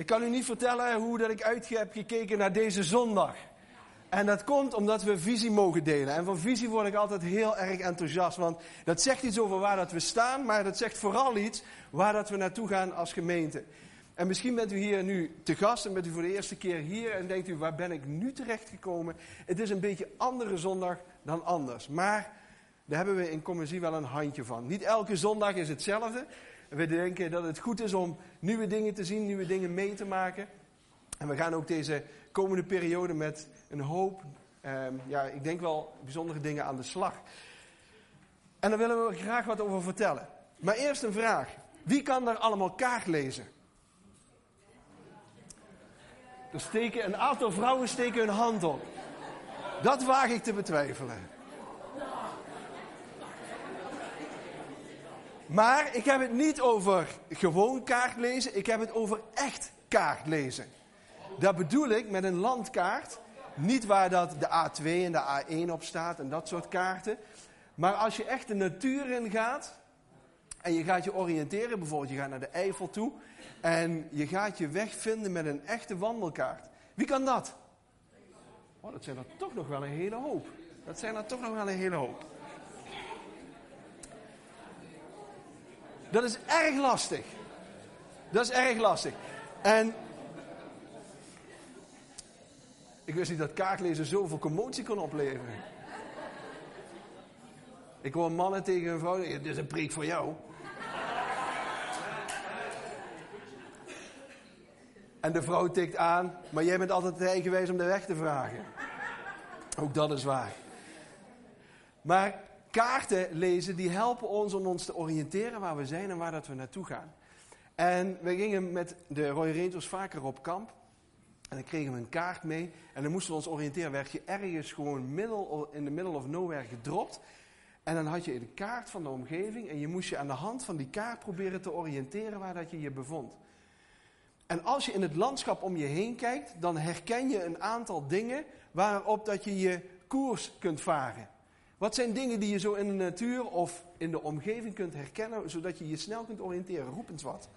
Ik kan u niet vertellen hoe dat ik uit heb gekeken naar deze zondag. En dat komt omdat we visie mogen delen. En van visie word ik altijd heel erg enthousiast. Want dat zegt iets over waar dat we staan, maar dat zegt vooral iets waar dat we naartoe gaan als gemeente. En misschien bent u hier nu te gast en bent u voor de eerste keer hier en denkt u, waar ben ik nu terechtgekomen? Het is een beetje andere zondag dan anders. Maar daar hebben we in Commissie wel een handje van. Niet elke zondag is hetzelfde. We denken dat het goed is om nieuwe dingen te zien, nieuwe dingen mee te maken. En we gaan ook deze komende periode met een hoop, ehm, ja, ik denk wel bijzondere dingen aan de slag. En daar willen we graag wat over vertellen. Maar eerst een vraag. Wie kan er allemaal kaart lezen? Er steken, een aantal vrouwen steken hun hand op. Dat waag ik te betwijfelen. Maar ik heb het niet over gewoon kaart lezen, ik heb het over echt kaart lezen. Dat bedoel ik met een landkaart. Niet waar dat de A2 en de A1 op staat en dat soort kaarten. Maar als je echt de natuur in gaat en je gaat je oriënteren, bijvoorbeeld je gaat naar de Eifel toe en je gaat je weg vinden met een echte wandelkaart. Wie kan dat? Oh, dat zijn er toch nog wel een hele hoop. Dat zijn er toch nog wel een hele hoop. Dat is erg lastig. Dat is erg lastig. En ik wist niet dat kaartlezen zoveel commotie kon opleveren. Ik hoor mannen tegen een vrouw, dit is een preek voor jou. En de vrouw tikt aan, maar jij bent altijd geweest om de weg te vragen. Ook dat is waar. Maar kaarten lezen, die helpen ons om ons te oriënteren waar we zijn en waar dat we naartoe gaan. En we gingen met de Royal Rangers vaker op kamp. En dan kregen we een kaart mee. En dan moesten we ons oriënteren. Werd je ergens gewoon in de middle of nowhere gedropt. En dan had je de kaart van de omgeving. En je moest je aan de hand van die kaart proberen te oriënteren waar dat je je bevond. En als je in het landschap om je heen kijkt, dan herken je een aantal dingen waarop dat je je koers kunt varen. Wat zijn dingen die je zo in de natuur of in de omgeving kunt herkennen, zodat je je snel kunt oriënteren? Roep eens wat.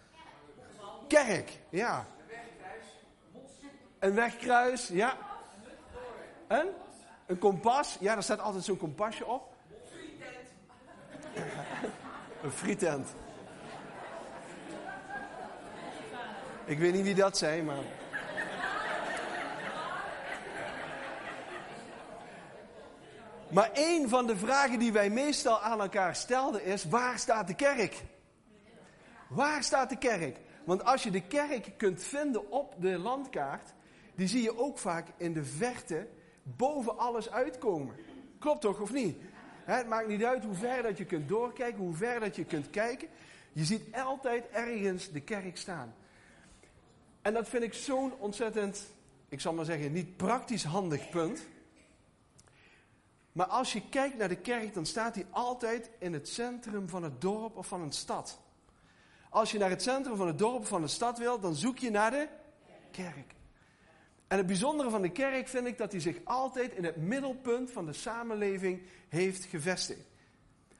Kerk, ja. Een wegkruis, ja. Een? Een kompas, ja, daar staat altijd zo'n kompasje op. Een frietent. Ik weet niet wie dat zei, maar. Maar een van de vragen die wij meestal aan elkaar stelden is: waar staat de kerk? Waar staat de kerk? Want als je de kerk kunt vinden op de landkaart, die zie je ook vaak in de verte boven alles uitkomen. Klopt toch of niet? Het maakt niet uit hoe ver dat je kunt doorkijken, hoe ver dat je kunt kijken. Je ziet altijd ergens de kerk staan. En dat vind ik zo'n ontzettend, ik zal maar zeggen, niet praktisch handig punt. Maar als je kijkt naar de kerk, dan staat die altijd in het centrum van het dorp of van een stad. Als je naar het centrum van het dorp of van de stad wilt, dan zoek je naar de kerk. En het bijzondere van de kerk vind ik dat hij zich altijd in het middelpunt van de samenleving heeft gevestigd.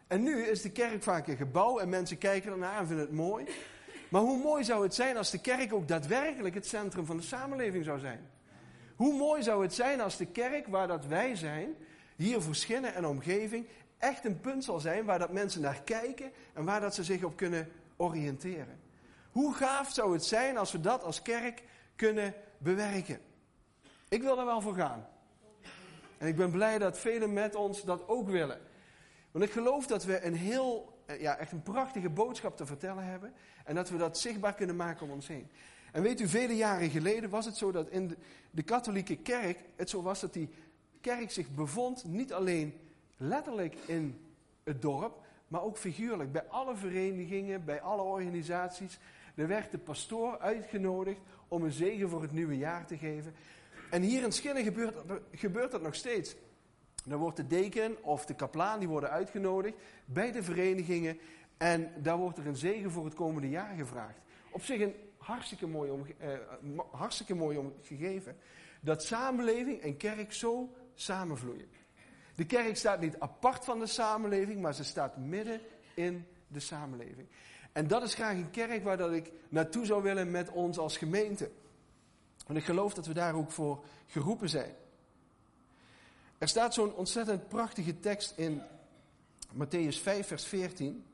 En nu is de kerk vaak een gebouw en mensen kijken ernaar en vinden het mooi. Maar hoe mooi zou het zijn als de kerk ook daadwerkelijk het centrum van de samenleving zou zijn? Hoe mooi zou het zijn als de kerk waar dat wij zijn, hier voor en omgeving, echt een punt zal zijn waar dat mensen naar kijken en waar dat ze zich op kunnen oriënteren. Hoe gaaf zou het zijn als we dat als kerk kunnen bewerken? Ik wil er wel voor gaan. En ik ben blij dat velen met ons dat ook willen. Want ik geloof dat we een heel, eh, ja, echt een prachtige boodschap te vertellen hebben. En dat we dat zichtbaar kunnen maken om ons heen. En weet u, vele jaren geleden was het zo dat in de, de katholieke kerk het zo was dat die kerk zich bevond niet alleen letterlijk in het dorp, maar ook figuurlijk. Bij alle verenigingen, bij alle organisaties. Er werd de pastoor uitgenodigd om een zegen voor het nieuwe jaar te geven. En hier in Schinnen gebeurt, gebeurt dat nog steeds. Dan wordt de deken of de kaplaan, die worden uitgenodigd bij de verenigingen. En daar wordt er een zegen voor het komende jaar gevraagd. Op zich een hartstikke mooi, om, eh, hartstikke mooi om gegeven. Dat samenleving en kerk zo samenvloeien. De kerk staat niet apart van de samenleving, maar ze staat midden in de samenleving. En dat is graag een kerk waar dat ik naartoe zou willen met ons als gemeente. En ik geloof dat we daar ook voor geroepen zijn. Er staat zo'n ontzettend prachtige tekst in Matthäus 5, vers 14.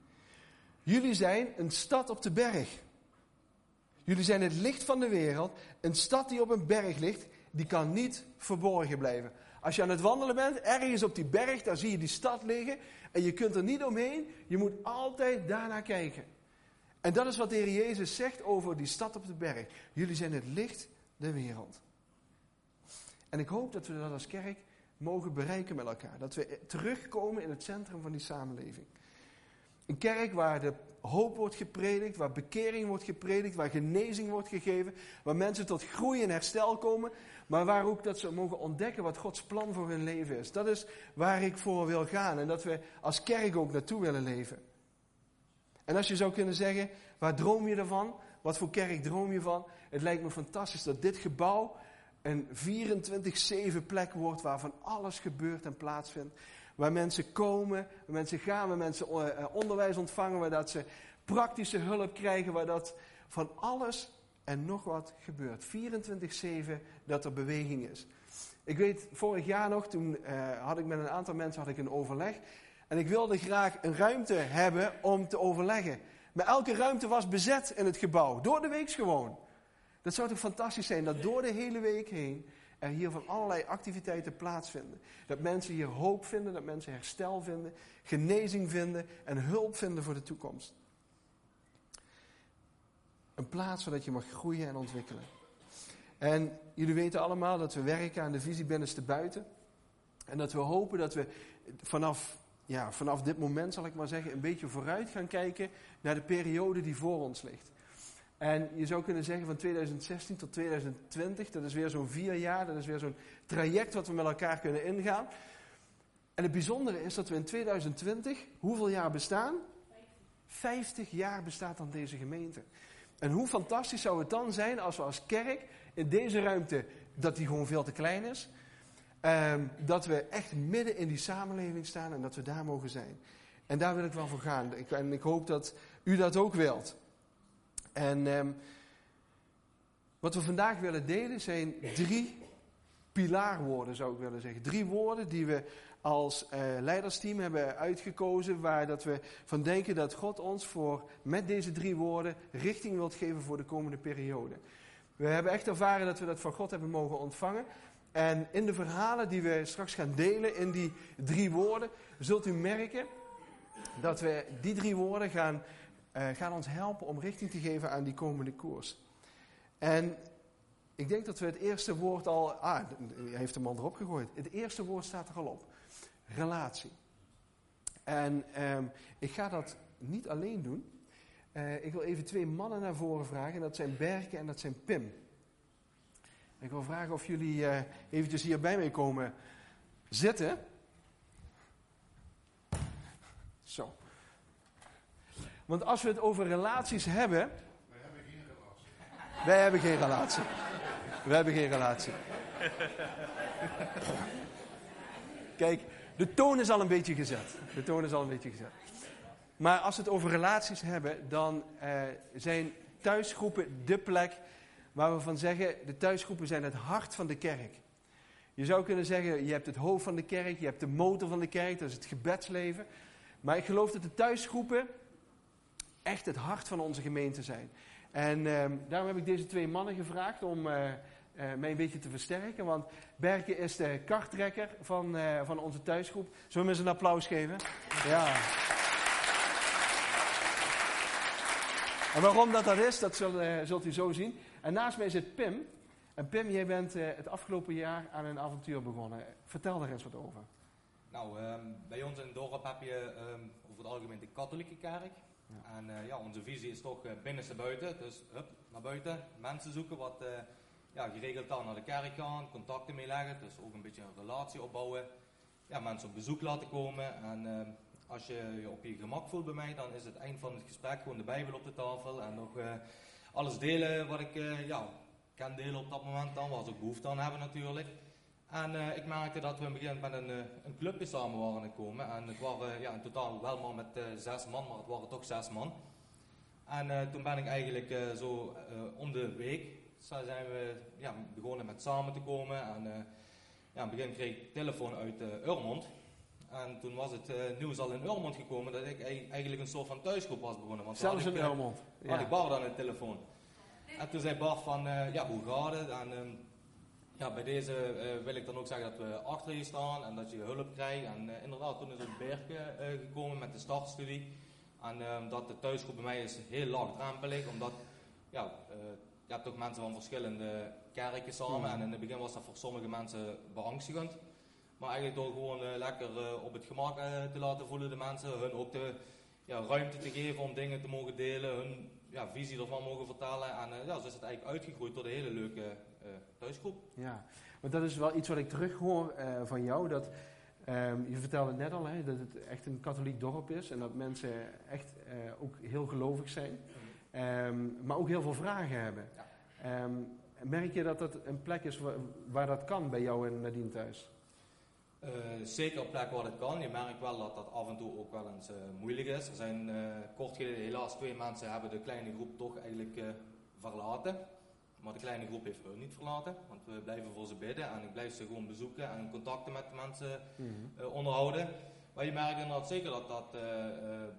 Jullie zijn een stad op de berg. Jullie zijn het licht van de wereld. Een stad die op een berg ligt, die kan niet verborgen blijven. Als je aan het wandelen bent, ergens op die berg, daar zie je die stad liggen. En je kunt er niet omheen. Je moet altijd daarnaar kijken. En dat is wat de Heer Jezus zegt over die stad op de berg. Jullie zijn het licht der wereld. En ik hoop dat we dat als kerk mogen bereiken met elkaar. Dat we terugkomen in het centrum van die samenleving. Een kerk waar de hoop wordt gepredikt, waar bekering wordt gepredikt, waar genezing wordt gegeven, waar mensen tot groei en herstel komen, maar waar ook dat ze mogen ontdekken wat Gods plan voor hun leven is. Dat is waar ik voor wil gaan en dat we als kerk ook naartoe willen leven. En als je zou kunnen zeggen, waar droom je ervan? Wat voor kerk droom je van? Het lijkt me fantastisch dat dit gebouw een 24-7 plek wordt waar van alles gebeurt en plaatsvindt. Waar mensen komen, waar mensen gaan, waar mensen eh, eh, onderwijs ontvangen, waar dat ze praktische hulp krijgen, waar dat van alles en nog wat gebeurt. 24-7 dat er beweging is. Ik weet, vorig jaar nog, toen uh, had ik met een aantal mensen had ik een overleg. En ik wilde graag een ruimte hebben om te overleggen. Maar elke ruimte was bezet in het gebouw. Door de week gewoon. Dat zou toch fantastisch zijn dat door de hele week heen er hier van allerlei activiteiten plaatsvinden. Dat mensen hier hoop vinden, dat mensen herstel vinden, genezing vinden en hulp vinden voor de toekomst. Een plaats waar je mag groeien en ontwikkelen. En jullie weten allemaal dat we werken aan de visie binnenste buiten. En dat we hopen dat we vanaf, ja, vanaf dit moment, zal ik maar zeggen, een beetje vooruit gaan kijken naar de periode die voor ons ligt. En je zou kunnen zeggen van 2016 tot 2020, dat is weer zo'n vier jaar, dat is weer zo'n traject wat we met elkaar kunnen ingaan. En het bijzondere is dat we in 2020, hoeveel jaar bestaan? 50 jaar bestaat dan deze gemeente. En hoe fantastisch zou het dan zijn als we als kerk in deze ruimte, dat die gewoon veel te klein is, ehm, dat we echt midden in die samenleving staan en dat we daar mogen zijn. En daar wil ik wel voor gaan. Ik, en ik hoop dat u dat ook wilt. En ehm, wat we vandaag willen delen zijn drie pilaarwoorden, zou ik willen zeggen. Drie woorden die we als uh, leidersteam hebben uitgekozen, waar dat we van denken dat God ons voor met deze drie woorden richting wilt geven voor de komende periode. We hebben echt ervaren dat we dat van God hebben mogen ontvangen. En in de verhalen die we straks gaan delen in die drie woorden, zult u merken dat we die drie woorden gaan uh, gaan ons helpen om richting te geven aan die komende koers. En ik denk dat we het eerste woord al. Ah, heeft de man erop gegooid. Het eerste woord staat er al op: relatie. En um, ik ga dat niet alleen doen. Uh, ik wil even twee mannen naar voren vragen. En dat zijn Berke en dat zijn Pim. Ik wil vragen of jullie uh, eventjes hier bij mij komen zitten. Zo. Want als we het over relaties hebben. Wij hebben geen relatie. Wij hebben geen relatie. Wij hebben geen relatie. Kijk, de toon is al een beetje gezet. De toon is al een beetje gezet. Maar als we het over relaties hebben, dan uh, zijn thuisgroepen de plek waar we van zeggen: de thuisgroepen zijn het hart van de kerk. Je zou kunnen zeggen: je hebt het hoofd van de kerk, je hebt de motor van de kerk, dat is het gebedsleven. Maar ik geloof dat de thuisgroepen echt het hart van onze gemeente zijn. En uh, daarom heb ik deze twee mannen gevraagd om uh, uh, mij een beetje te versterken. Want Berke is de karttrekker van, eh, van onze thuisgroep. Zullen we hem eens een applaus geven? Ja. En waarom dat dat is, dat zult, zult u zo zien. En naast mij zit Pim. En Pim, jij bent het afgelopen jaar aan een avontuur begonnen. Vertel daar eens wat over. Nou, um, bij ons in het dorp heb je um, over het algemeen de katholieke kerk. Ja. En uh, ja, onze visie is toch uh, binnenste buiten. Dus hup, naar buiten, mensen zoeken wat uh, ja, geregeld dan naar de kerk gaan, contacten meeleggen. Dus ook een beetje een relatie opbouwen. Ja, mensen op bezoek laten komen. En als je je op je gemak voelt bij mij, dan is het eind van het gesprek gewoon de Bijbel op de tafel. En nog alles delen wat ik ja, kan delen op dat moment dan, waar ze ook behoefte aan hebben natuurlijk. En uh, ik merkte dat we in het begin met een, uh, een clubje samen waren gekomen. En het waren ja, in totaal wel maar met uh, zes man, maar het waren toch zes man. En eh, toen ben ik eigenlijk eh, zo eh, om de week zijn we ja, begonnen met samen te komen. En eh, ja, in het begin kreeg ik telefoon uit Urmond. En toen was het eh, nieuws al in Urmond gekomen dat ik ei- eigenlijk een soort van thuisgroep was begonnen. Want Zelfs in ik, eh, Helmond. had ik Ja. Bart aan de telefoon. En toen zei Bart van, eh, ja, hoe gaat het? En ehm, ja, bij deze eh, wil ik dan ook zeggen dat we achter je staan en dat je hulp krijgt. En eh, inderdaad, toen is ook Berke eh, gekomen met de startstudie. En ehm, dat de thuisgroep bij mij is heel laagdrempelig, omdat ja, je hebt ook mensen van verschillende kerken samen. Mhm. En in het begin was dat voor sommige mensen beangstigend. Maar eigenlijk door gewoon lekker op het gemak te laten voelen, de mensen, hun ook de ja, ruimte te geven om dingen te mogen delen, hun ja, visie ervan mogen vertellen. En ja, zo is het eigenlijk uitgegroeid tot een hele leuke thuisgroep. Ja, want dat is wel iets wat ik terughoor eh van jou. Dat, ehm, je vertelde net al hè, dat het echt een katholiek dorp is en dat mensen echt eh, ook heel gelovig zijn, ehm, maar ook heel veel vragen hebben. Ja. Ehm, merk je dat dat een plek is waar, waar dat kan bij jou en Nadine thuis? Zeker op plekken waar het kan. Je merkt wel dat dat af en toe ook wel eens moeilijk is. Er zijn eh, kort geleden helaas twee mensen hebben de kleine groep toch eigenlijk verlaten. Maar de kleine groep heeft hun niet verlaten. Want we blijven voor ze bidden en ik blijf ze gewoon bezoeken en contacten met de mensen eh, onderhouden. Maar je merkt inderdaad zeker dat dat eh, eh,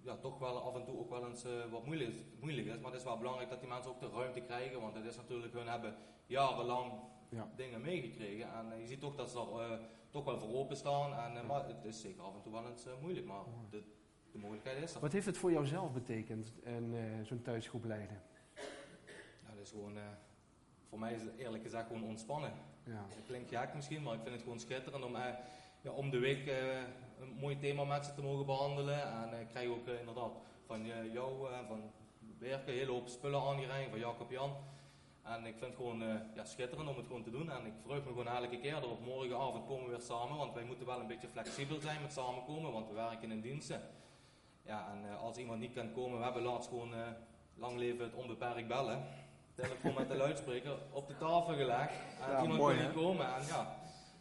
ja, toch wel af en toe ook wel eens wat moeilijk is, moeilijk is. Maar het is wel belangrijk dat die mensen ook de ruimte krijgen. Want het is natuurlijk, hun hebben jarenlang Ja. dingen meegekregen. En je ziet toch dat ze er toch wel voor openstaan. En, maar het is zeker af en toe wel eens moeilijk. Maar de, de mogelijkheid is er. Wat heeft het voor jou zelf betekend, en, zo'n thuisgroep leiden? Is gewoon, eh, voor mij is het eerlijk gezegd gewoon ontspannen. Ja. Dat klinkt gek misschien, maar ik vind het gewoon schitterend om, eh, ja, om de week eh, een mooi thema met ze te mogen behandelen. En ik krijg ook inderdaad van jou en van Berke een hele hoop spullen aangereikt, van Jacob Jan. En ik vind het gewoon ja, schitterend om het gewoon te doen. En ik verheug me gewoon elke keer erop. Morgenavond komen we weer samen, want wij moeten wel een beetje flexibel zijn met samenkomen, want we werken in diensten. Ja, en als iemand niet kan komen, we hebben laatst gewoon lang leven het onbeperkt bellen. Telefoon met de luidspreker op de tafel gelegd. En Ja, iemand mooi, kon hè? niet komen. En ja,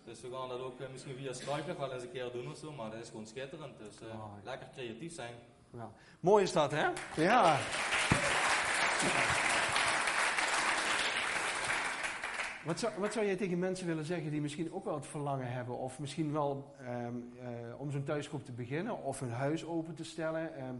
dus we gaan dat ook eh, misschien via Skype nog wel eens een keer doen of zo. Maar dat is gewoon schitterend. Dus eh, lekker creatief zijn. Ja. Mooi is dat, hè? Ja. Wat zou, wat zou jij tegen mensen willen zeggen die misschien ook wel het verlangen hebben, of misschien wel ehm, eh, om zo'n thuisgroep te beginnen, of hun huis open te stellen? ehm,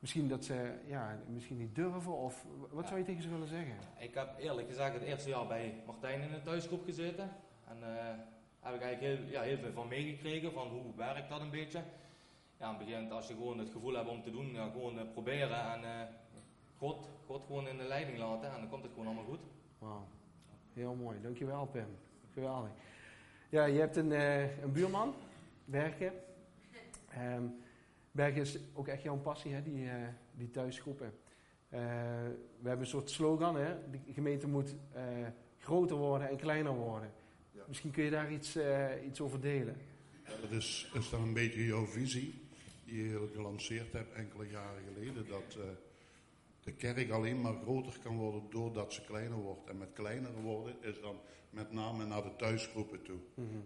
misschien dat ze ja, misschien niet durven, of wat zou je tegen ze willen zeggen? Ik heb eerlijk gezegd het eerste jaar bij Martijn in een thuisgroep gezeten. En eh heb ik eigenlijk heel, ja, heel veel van meegekregen, van hoe werkt dat een beetje. Ja, in het begin, als je gewoon het gevoel hebt om te doen, ja, gewoon eh, proberen en eh, God, God gewoon in de leiding laten en dan komt het gewoon allemaal goed. Wauw, heel mooi. Dankjewel, Pim. Geweldig. Ja, je hebt een, een buurman, Berke. Ehm Berke is ook echt jouw passie, hè, die, eh, die thuisgroepen. Eh, we hebben een soort slogan, hè. De gemeente moet eh, groter worden en kleiner worden. Ja. Misschien kun je daar iets, iets over delen. Dat is, is dan een beetje jouw visie, die je gelanceerd hebt enkele jaren geleden, dat de kerk alleen maar groter kan worden doordat ze kleiner wordt. En met kleiner worden is dan met name naar de thuisgroepen toe.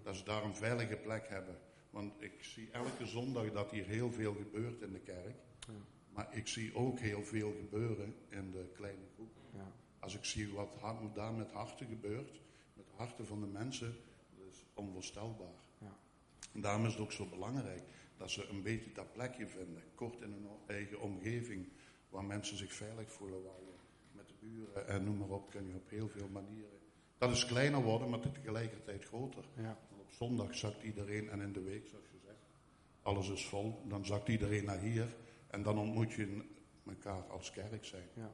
Dat ze daar een veilige plek hebben. Want ik zie elke zondag dat hier heel veel gebeurt in de kerk. Ja. Maar ik zie ook heel veel gebeuren in de kleine groep. Ja. Als ik zie wat daar met harten gebeurt, met de harten van de mensen, dat is onvoorstelbaar. Ja. En daarom is het ook zo belangrijk dat ze een beetje dat plekje vinden, kort in hun eigen omgeving, waar mensen zich veilig voelen, waar je met de buren en noem maar op, kun je op heel veel manieren. Dat is kleiner worden, maar tegelijkertijd groter. Ja. Zondag zakt iedereen, en in de week, zoals je zegt, alles is vol, dan zakt iedereen naar hier en dan ontmoet je elkaar als kerk zijn. Ja.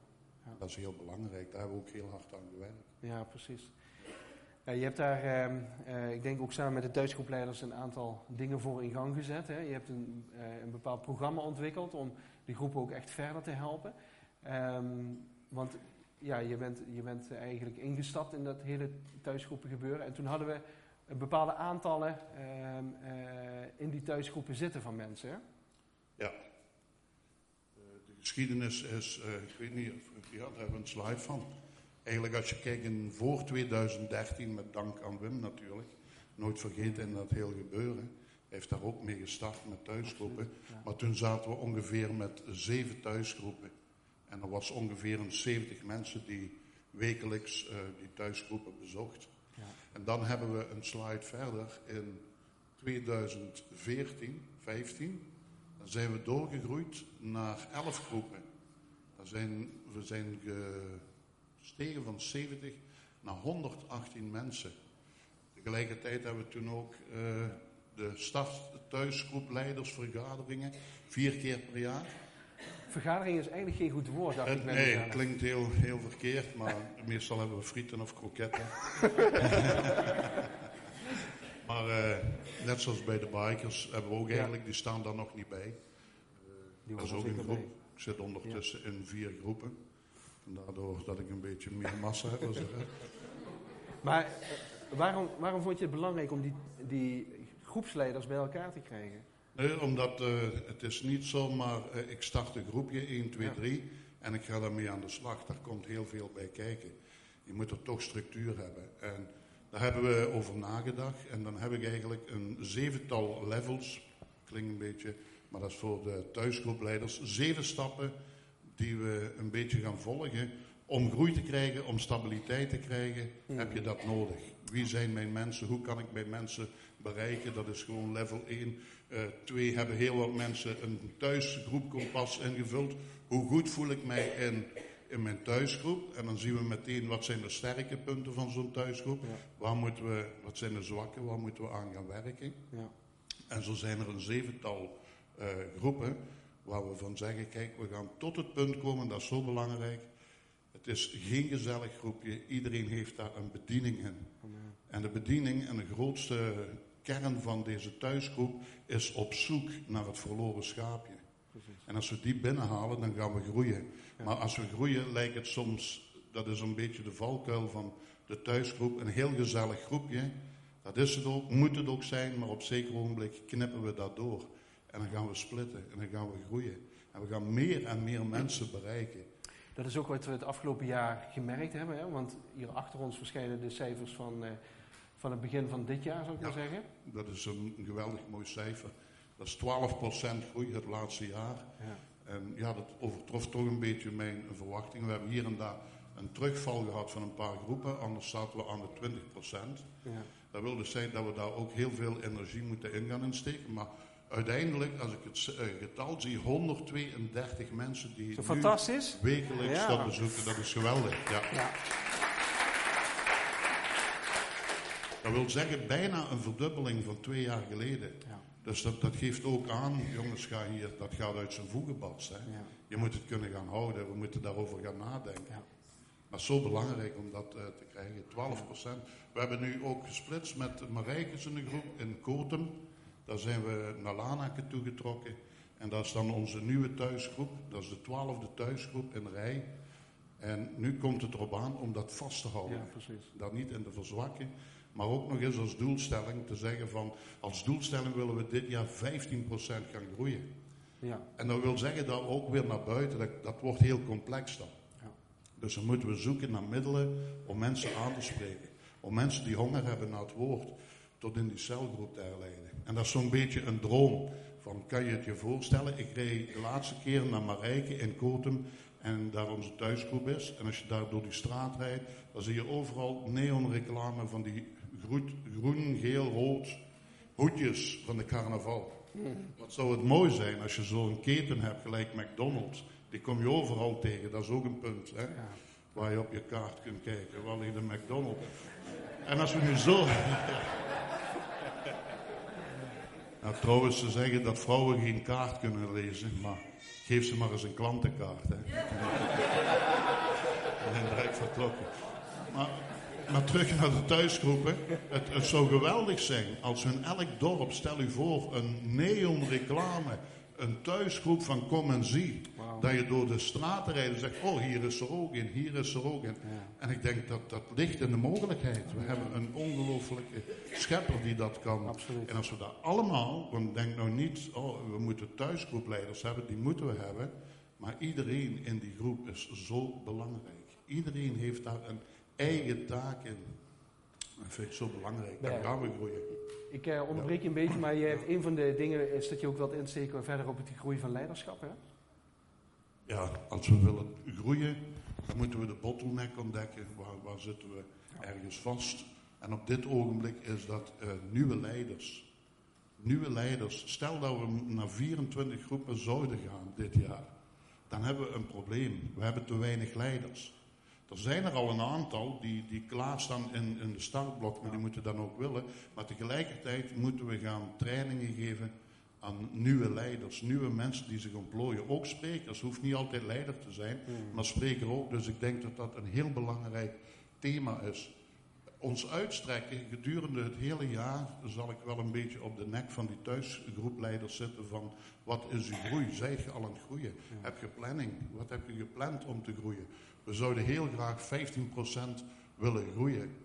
Dat is heel belangrijk, daar hebben we ook heel hard aan gewerkt. Ja, precies. Ja, je hebt daar, ehm, eh, ik denk ook samen met de thuisgroepleiders, een aantal dingen voor in gang gezet. Hè. Je hebt een, eh, een bepaald programma ontwikkeld om die groepen ook echt verder te helpen. Ehm, want ja, je bent, je bent eigenlijk ingestapt in dat hele thuisgroepen gebeuren. En toen hadden we bepaalde aantallen ehm, eh, in die thuisgroepen zitten van mensen. Ja. Eh, De geschiedenis is, eh, ik weet niet, of, ja, daar hebben we een slide van. Eigenlijk als je kijkt in voor 2013, met dank aan Wim natuurlijk, nooit vergeten in dat heel gebeuren, heeft daar ook mee gestart met thuisgroepen. Ja. Maar toen zaten we ongeveer met zeven thuisgroepen. En er was ongeveer een 70 mensen die wekelijks die thuisgroepen bezocht. En dan hebben we een slide verder in 2014, 15. Dan zijn we doorgegroeid naar 11 groepen. Zijn, we zijn gestegen van 70 naar 118 mensen. Tegelijkertijd hebben we toen ook uh, de start thuisgroep leidersvergaderingen, vier keer per jaar. Vergadering is eigenlijk geen goed woord, dacht ik. Nee, het klinkt heel, heel verkeerd, maar meestal hebben we frieten of kroketten. maar uh, net zoals bij de bikers hebben we ook eigenlijk, die staan daar nog niet bij. Uh, dat is ook een groep. Ik zit ondertussen in vier groepen. En daardoor dat ik een beetje meer massa heb. maar waarom, waarom vond je het belangrijk om die, die groepsleiders bij elkaar te krijgen? Nee, omdat uh, het is niet zomaar, uh, ik start een groepje 1, 2, ja. 3 en ik ga daarmee aan de slag. Daar komt heel veel bij kijken. Je moet er toch structuur hebben. En daar hebben we over nagedacht. En dan heb ik eigenlijk een zevental levels, klinkt een beetje, maar dat is voor de thuisgroepleiders. Zeven stappen die we een beetje gaan volgen. Om groei te krijgen, om stabiliteit te krijgen, Hmm. heb je dat nodig. Wie zijn mijn mensen? Hoe kan ik mijn mensen bereiken? Dat is gewoon level 1. Uh, twee, hebben heel wat mensen een thuisgroepkompas ingevuld. Hoe goed voel ik mij in, in mijn thuisgroep? En dan zien we meteen wat zijn de sterke punten van zo'n thuisgroep. Ja. Waar moeten we, wat zijn de zwakke? Waar moeten we aan gaan werken? Ja. En zo zijn er een zevental uh, groepen waar we van zeggen, kijk, we gaan tot het punt komen, dat is zo belangrijk. Het is geen gezellig groepje, iedereen heeft daar een bediening in. Amen. En de bediening en de grootste kern van deze thuisgroep is op zoek naar het verloren schaapje. Precies. En als we die binnenhalen, dan gaan we groeien. Ja. Maar als we groeien, lijkt het soms, dat is een beetje de valkuil van de thuisgroep, een heel gezellig groepje. Dat is het ook, moet het ook zijn, maar op zeker ogenblik knippen we dat door. En dan gaan we splitten en dan gaan we groeien. En we gaan meer en meer mensen bereiken. Dat is ook wat we het afgelopen jaar gemerkt hebben. Hè? Want hier achter ons verschijnen de cijfers van, uh, van het begin van dit jaar, zou ik ja, maar zeggen. Dat is een, geweldig mooi cijfer. Dat is 12% groei het laatste jaar. Ja. En ja, dat overtrof toch een beetje mijn verwachting. We hebben hier en daar een terugval gehad van een paar groepen. Anders zaten we aan de 20%. Ja. Dat wil dus zeggen dat we daar ook heel veel energie moeten in gaan insteken. Maar uiteindelijk, als ik het uh, getal zie, 132 mensen die fantastisch. wekelijks Ja. dat bezoeken. Dat is geweldig. Ja. Dat wil zeggen bijna een verdubbeling van twee jaar geleden. Ja. Dus dat, dat geeft ook aan, jongens, ga hier, dat gaat uit zijn voegen barsten. Ja. Je moet het kunnen gaan houden, we moeten daarover gaan nadenken. Ja. Maar zo belangrijk om dat uh, te krijgen, 12% We hebben nu ook gesplitst met Marijkes in de groep in Kotem. Daar zijn we naar Lanaken toegetrokken. En dat is dan onze nieuwe thuisgroep. Dat is de twaalfde thuisgroep in rij. En nu komt het erop aan om dat vast te houden. ja, precies. Dat niet in te verzwakken. Maar ook nog eens als doelstelling te zeggen van... Als doelstelling willen we dit jaar 15% gaan groeien. Ja. En dat wil zeggen dat ook weer naar buiten... Dat, dat wordt heel complex dan. Ja. Dus dan moeten we zoeken naar middelen om mensen aan te spreken. Om mensen die honger hebben naar het woord... tot in die celgroep te herleiden. En dat is zo'n beetje een droom. Van, kan je het je voorstellen? Ik reed de laatste keer naar Marijke in Kotum... En daar onze thuisgroep is. En als je daar door die straat rijdt, dan zie je overal neonreclame van die groet, groen, geel, rood hoedjes van de carnaval. Wat zou het mooi zijn als je zo'n keten hebt, gelijk McDonald's. Die kom je overal tegen, dat is ook een punt. Hè? Ja. Waar je op je kaart kunt kijken, waar ligt de McDonald's. En als we nu zo... nou, trouwens, ze zeggen dat vrouwen geen kaart kunnen lezen, maar geef ze maar eens een klantenkaart. Hè. en direct vertrokken. Maar, maar terug naar de thuisgroepen. Het, het zou geweldig zijn als in elk dorp, stel u voor, een neonreclame, een thuisgroep van kom en zie. Dat je door de straten rijdt en zegt, oh hier is er ook in, hier is er ook in. Ja. En ik denk dat dat ligt in de mogelijkheid. We hebben een ongelooflijke schepper die dat kan. Absoluut. En als we daar allemaal, want denk nou niet, oh, we moeten thuisgroepleiders hebben, die moeten we hebben. Maar iedereen in die groep is zo belangrijk. Iedereen heeft daar een eigen taak in. Dat vind ik zo belangrijk. Ja. gaan we groeien. Ik eh, onderbreek je een beetje, maar je hebt, een van de dingen is dat je ook wilt insteken verder op het groei van leiderschap. Hè? ja, als we willen groeien, dan moeten we de bottleneck ontdekken. Waar, waar zitten we ergens vast? En op dit ogenblik is dat uh, nieuwe leiders. Nieuwe leiders. Stel dat we naar 24 groepen zouden gaan dit jaar. Dan hebben we een probleem. We hebben te weinig leiders. Er zijn er al een aantal die, die klaarstaan in, in de startblok, maar die moeten dan ook willen. Maar tegelijkertijd moeten we gaan trainingen geven aan nieuwe leiders, nieuwe mensen die zich ontplooien. Ook sprekers, hoeft niet altijd leider te zijn, hmm. maar spreker ook. Dus ik denk dat dat een heel belangrijk thema is. Ons uitstrekken gedurende het hele jaar zal ik wel een beetje op de nek van die thuisgroepleiders zitten van wat is uw groei? Zijt je al aan het groeien? Heb je planning? Wat heb je gepland om te groeien? We zouden heel graag 15% willen groeien.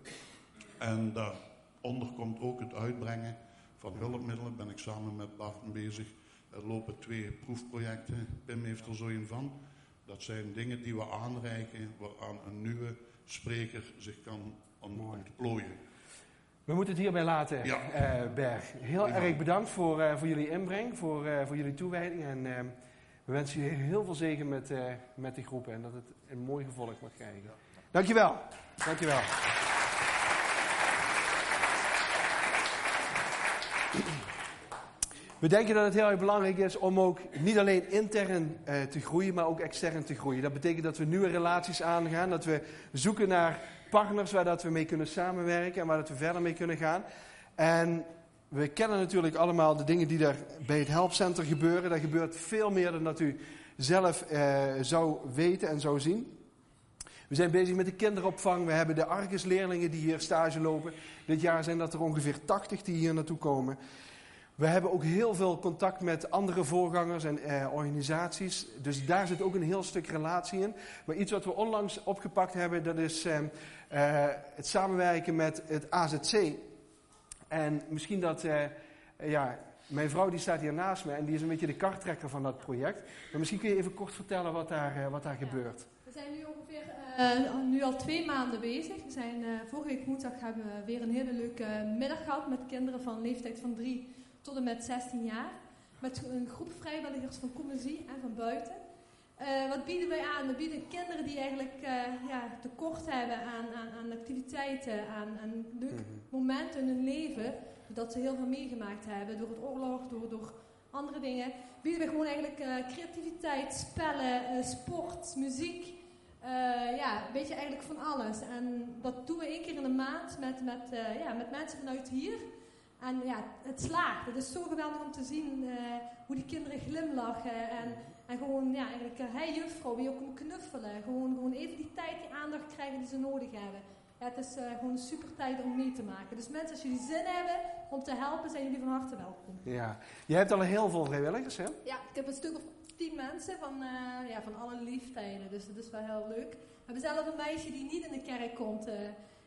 En daaronder komt ook het uitbrengen van hulpmiddelen. Ben ik samen met Bart bezig. Er lopen twee proefprojecten. Pim heeft er zo een van. Dat zijn dingen die we aanreiken waaraan een nieuwe spreker zich kan ontplooien. We moeten het hierbij laten, ja. uh, Berg. Heel erg bedankt voor, uh, voor jullie inbreng, voor, uh, voor jullie toewijding. En we wensen jullie heel veel zegen met, met die groepen en dat het een mooi gevolg mag krijgen. Dankjewel. Dankjewel. We denken dat het heel erg belangrijk is om ook niet alleen intern eh, te groeien, maar ook extern te groeien. Dat betekent dat we nieuwe relaties aangaan, dat we zoeken naar partners waar dat we mee kunnen samenwerken en waar dat we verder mee kunnen gaan. En we kennen natuurlijk allemaal de dingen die daar bij het helpcenter gebeuren. Daar gebeurt veel meer dan dat u zelf eh, zou weten en zou zien. We zijn bezig met de kinderopvang. We hebben de Argus-leerlingen die hier stage lopen. Dit jaar zijn dat er ongeveer 80 die hier naartoe komen. We hebben ook heel veel contact met andere voorgangers en eh, organisaties. Dus daar zit ook een heel stuk relatie in. Maar iets wat we onlangs opgepakt hebben, dat is eh, eh, het samenwerken met het AZC. En misschien dat, eh, ja, mijn vrouw die staat hier naast me en die is een beetje de karttrekker van dat project. Maar misschien kun je even kort vertellen wat daar, eh, wat daar gebeurt. We zijn nu ongeveer uh, nu al twee maanden bezig. We zijn, uh, vorige week woensdag hebben we weer een hele leuke middag gehad met kinderen van leeftijd van 3 tot en met 16 jaar. Met een groep vrijwilligers van Commissie en van buiten. Uh, wat bieden wij aan? We bieden kinderen die eigenlijk ja, tekort hebben aan, aan, aan activiteiten, aan, aan leuke mhm. momenten in hun leven dat ze heel veel meegemaakt hebben door het oorlog, door, door andere dingen. Bieden we gewoon eigenlijk uh, creativiteit, spellen, uh, sport, muziek. Uh, ja, een beetje eigenlijk van alles. En dat doen we één keer in de maand met, met, ja, met mensen vanuit hier. En ja, het slaagt. Het is zo geweldig om te zien hoe die kinderen glimlachen. En, en gewoon, ja, eigenlijk, hey juffrouw, wie ook om knuffelen. Gewoon, gewoon even die tijd, die aandacht krijgen die ze nodig hebben. Het is uh, gewoon een super tijd om mee te maken. Dus mensen, als jullie zin hebben om te helpen, zijn jullie van harte welkom. Ja, je hebt al heel veel vrijwilligers, hè? Ja, ik heb een stuk of tien mensen van, uh, ja, van alle leeftijden. Dus dat is wel heel leuk. We hebben zelf een meisje die niet in de kerk komt. Uh,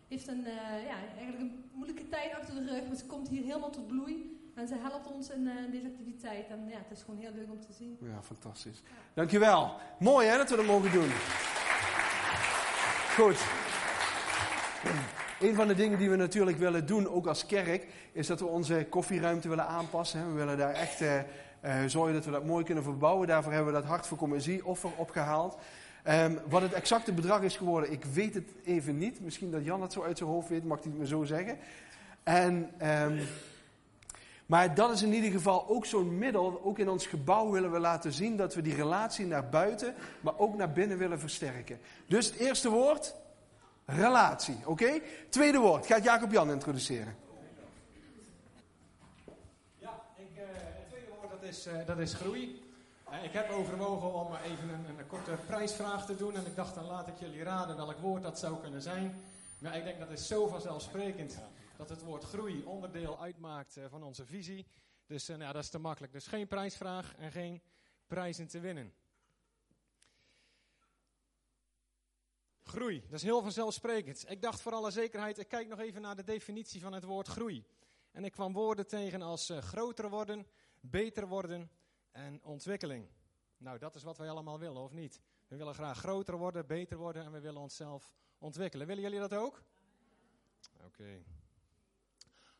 heeft een, ja, eigenlijk een moeilijke tijd achter de rug. Maar ze komt hier helemaal tot bloei. En ze helpt ons in, deze activiteit. En ja, het is gewoon heel leuk om te zien. Ja, fantastisch. Ja. Dankjewel. Mooi hè, dat we dat mogen doen. Goed. Een van de dingen die we natuurlijk willen doen, ook als kerk, is dat we onze koffieruimte willen aanpassen. We willen daar echt uh, zorgen dat we dat mooi kunnen verbouwen. Daarvoor hebben we dat Hart voor Commissie offer opgehaald. Um, wat het exacte bedrag is geworden, ik weet het even niet. Misschien dat Jan het zo uit zijn hoofd weet, mag hij het me zo zeggen. En, um, maar dat is in ieder geval ook zo'n middel. Ook in ons gebouw willen we laten zien dat we die relatie naar buiten, maar ook naar binnen willen versterken. Dus het eerste woord, Relatie, oké? Tweede woord, gaat Jacob Jan introduceren. Ja, ik, uh, het tweede woord dat is, uh, dat is groei. Uh, ik heb overwogen om even een, een, korte prijsvraag te doen. En ik dacht, dan laat ik jullie raden welk woord dat zou kunnen zijn. Maar ik denk dat is zo vanzelfsprekend dat het woord groei onderdeel uitmaakt van onze visie. Dus nou, dat is te makkelijk. Dus geen prijsvraag en geen prijzen te winnen. Groei, dat is heel vanzelfsprekend. Ik dacht voor alle zekerheid, ik kijk nog even naar de definitie van het woord groei. En ik kwam woorden tegen als uh, groter worden, beter worden en ontwikkeling. Nou, dat is wat wij allemaal willen, of niet? We willen graag groter worden, beter worden en we willen onszelf ontwikkelen. Willen jullie dat ook? Oké.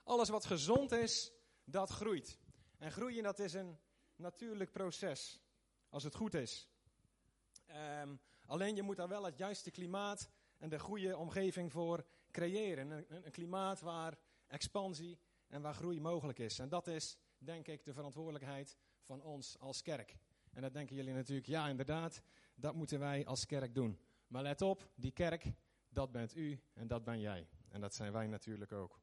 Alles wat gezond is, dat groeit. En groeien, dat is een natuurlijk proces, als het goed is. Ehm, alleen je moet daar wel het juiste klimaat en de goede omgeving voor creëren. Een, klimaat waar expansie en waar groei mogelijk is. En dat is, denk ik, de verantwoordelijkheid van ons als kerk. En dat denken jullie natuurlijk, ja inderdaad, dat moeten wij als kerk doen. Maar let op, die kerk, dat bent u en dat ben jij. En dat zijn wij natuurlijk ook.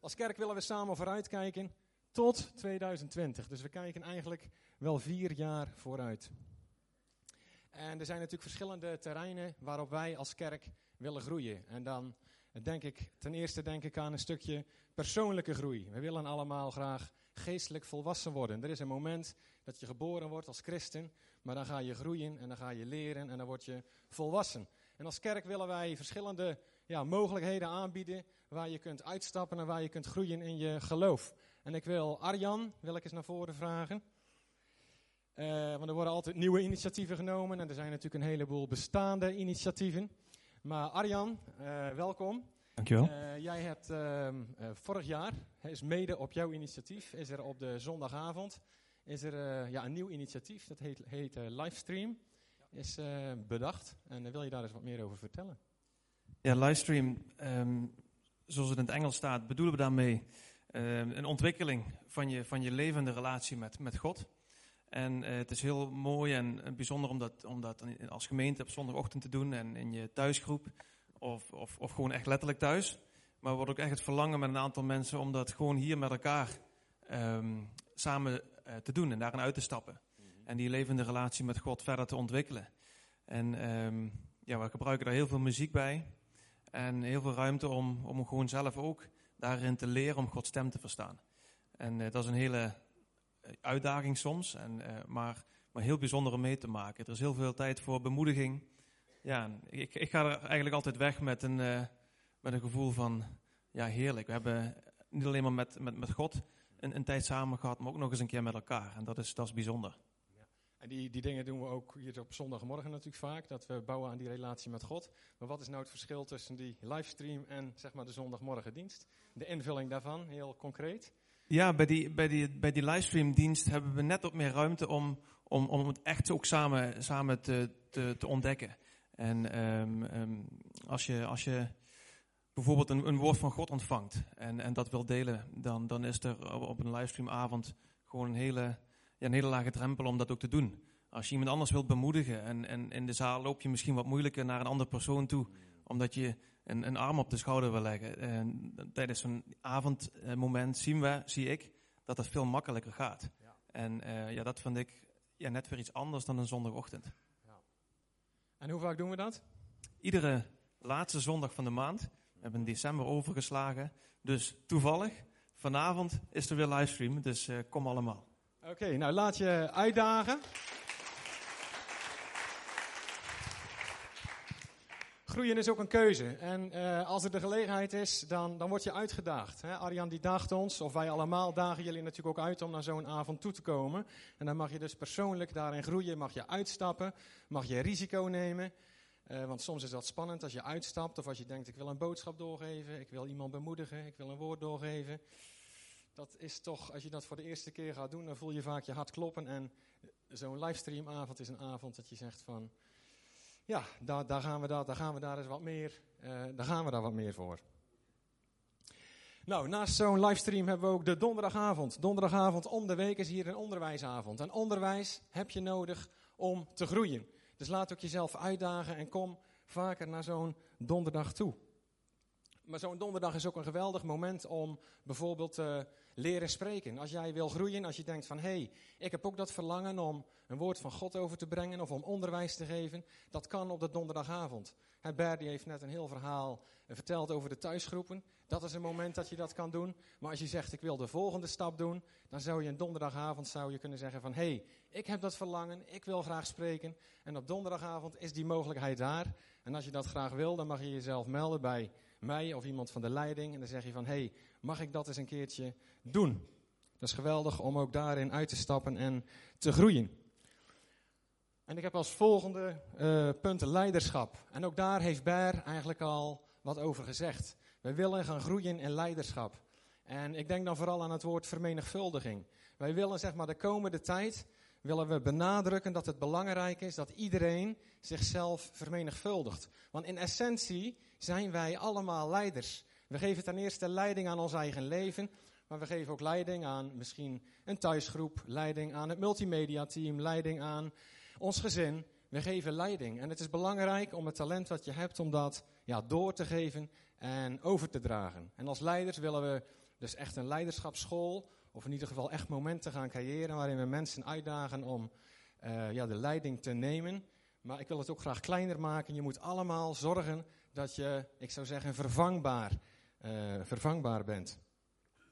Als kerk willen we samen vooruitkijken tot 2020. Dus we kijken eigenlijk wel vier jaar vooruit. En er zijn natuurlijk verschillende terreinen waarop wij als kerk willen groeien. En dan denk ik, ten eerste denk ik aan een stukje persoonlijke groei. We willen allemaal graag geestelijk volwassen worden. Er is een moment dat je geboren wordt als christen, maar dan ga je groeien en dan ga je leren en dan word je volwassen. En als kerk willen wij verschillende ja, mogelijkheden aanbieden waar je kunt uitstappen en waar je kunt groeien in je geloof. En ik wil Arjan, wil ik eens naar voren vragen. Uh, want er worden altijd nieuwe initiatieven genomen en er zijn natuurlijk een heleboel bestaande initiatieven. Maar Arjan, uh, welkom. Dankjewel. Uh, jij hebt ehm, vorig jaar, is mede op jouw initiatief, is er op de zondagavond is er, ja, een nieuw initiatief, dat heet, heet Livestream, is bedacht. En wil je daar eens wat meer over vertellen? Ja, livestream, um, zoals het in het Engels staat, bedoelen we daarmee um, een ontwikkeling van je, van je levende relatie met, met God. En uh, het is heel mooi en, en bijzonder om dat, om dat als gemeente op zondagochtend te doen en in je thuisgroep of, of, of gewoon echt letterlijk thuis. Maar we wordt ook echt het verlangen met een aantal mensen om dat gewoon hier met elkaar um, samen uh, te doen en daarin uit te stappen. Mm -hmm. En die levende relatie met God verder te ontwikkelen. En um, ja, we gebruiken daar heel veel muziek bij. En heel veel ruimte om, om gewoon zelf ook daarin te leren om Gods stem te verstaan. En uh, dat is een hele uitdaging soms, en, uh, maar, maar heel bijzonder om mee te maken. Er is heel veel tijd voor bemoediging. Ja, ik, ik ga er eigenlijk altijd weg met een, uh, met een gevoel van, ja heerlijk. We hebben niet alleen maar met, met, met God een, een tijd samen gehad, maar ook nog eens een keer met elkaar. En dat is, dat is bijzonder. En die, die dingen doen we ook hier op zondagmorgen natuurlijk vaak, dat we bouwen aan die relatie met God. Maar wat is nou het verschil tussen die livestream en zeg maar de zondagmorgendienst? De invulling daarvan, heel concreet. Ja, bij die, bij die, bij die livestreamdienst hebben we net wat meer ruimte om, om, om het echt ook samen, samen te, te, te ontdekken. En um, um, als, je, als je bijvoorbeeld een, een woord van God ontvangt en, en dat wil delen, dan, dan is er op een livestreamavond gewoon een hele, ja, een hele lage drempel om dat ook te doen. Als je iemand anders wilt bemoedigen en, en in de zaal loop je misschien wat moeilijker naar een andere persoon toe, omdat je een, een arm op de schouder wil leggen. En tijdens zo'n avondmoment zien we, zie ik, dat het veel makkelijker gaat. Ja. En uh, ja, dat vind ik ja, net weer iets anders dan een zondagochtend. Ja. En hoe vaak doen we dat? Iedere laatste zondag van de maand. We hebben in december overgeslagen. Dus toevallig, vanavond is er weer livestream. Dus uh, kom allemaal. Oké, okay, nou laat je uitdagen. Groeien is ook een keuze. En uh, als er de gelegenheid is, dan, dan word je uitgedaagd. Hè? Arjan die daagt ons, of wij allemaal dagen jullie natuurlijk ook uit om naar zo'n avond toe te komen. En dan mag je dus persoonlijk daarin groeien, mag je uitstappen, mag je risico nemen. Uh, want soms is dat spannend als je uitstapt of als je denkt ik wil een boodschap doorgeven, ik wil iemand bemoedigen, ik wil een woord doorgeven. Dat is toch, als je dat voor de eerste keer gaat doen, dan voel je vaak je hart kloppen. En zo'n livestreamavond is een avond dat je zegt van ja, daar, daar, gaan we daar gaan we daar eens wat meer, uh, daar gaan we daar wat meer voor. Nou, naast zo'n livestream hebben we ook de donderdagavond. Donderdagavond om de week is hier een onderwijsavond. En onderwijs heb je nodig om te groeien. Dus laat ook jezelf uitdagen en kom vaker naar zo'n donderdag toe. Maar zo'n donderdag is ook een geweldig moment om bijvoorbeeld uh, leren spreken. Als jij wil groeien, als je denkt van hé, hey, ik heb ook dat verlangen om een woord van God over te brengen of om onderwijs te geven. Dat kan op de donderdagavond. He, heeft net een heel verhaal uh, verteld over de thuisgroepen. Dat is een moment dat je dat kan doen. Maar als je zegt ik wil de volgende stap doen, dan zou je een donderdagavond zou je kunnen zeggen van hé, hey, ik heb dat verlangen, ik wil graag spreken. En op donderdagavond is die mogelijkheid daar. En als je dat graag wil, dan mag je jezelf melden bij mij of iemand van de leiding. En dan zeg je van, hé, hey, mag ik dat eens een keertje doen? Dat is geweldig om ook daarin uit te stappen en te groeien. En ik heb als volgende uh, punt leiderschap. En ook daar heeft Ber eigenlijk al wat over gezegd. Wij willen gaan groeien in leiderschap. En ik denk dan vooral aan het woord vermenigvuldiging. Wij willen zeg maar de komende tijd willen we benadrukken dat het belangrijk is dat iedereen zichzelf vermenigvuldigt. Want in essentie zijn wij allemaal leiders. We geven ten eerste leiding aan ons eigen leven, maar we geven ook leiding aan misschien een thuisgroep, leiding aan het multimedia-team, leiding aan ons gezin. We geven leiding. En het is belangrijk om het talent wat je hebt, om dat ja, door te geven en over te dragen. En als leiders willen we dus echt een leiderschapsschool, of in ieder geval echt momenten gaan creëren waarin we mensen uitdagen om uh, ja, de leiding te nemen. Maar ik wil het ook graag kleiner maken. Je moet allemaal zorgen dat je, ik zou zeggen, vervangbaar, uh, vervangbaar bent.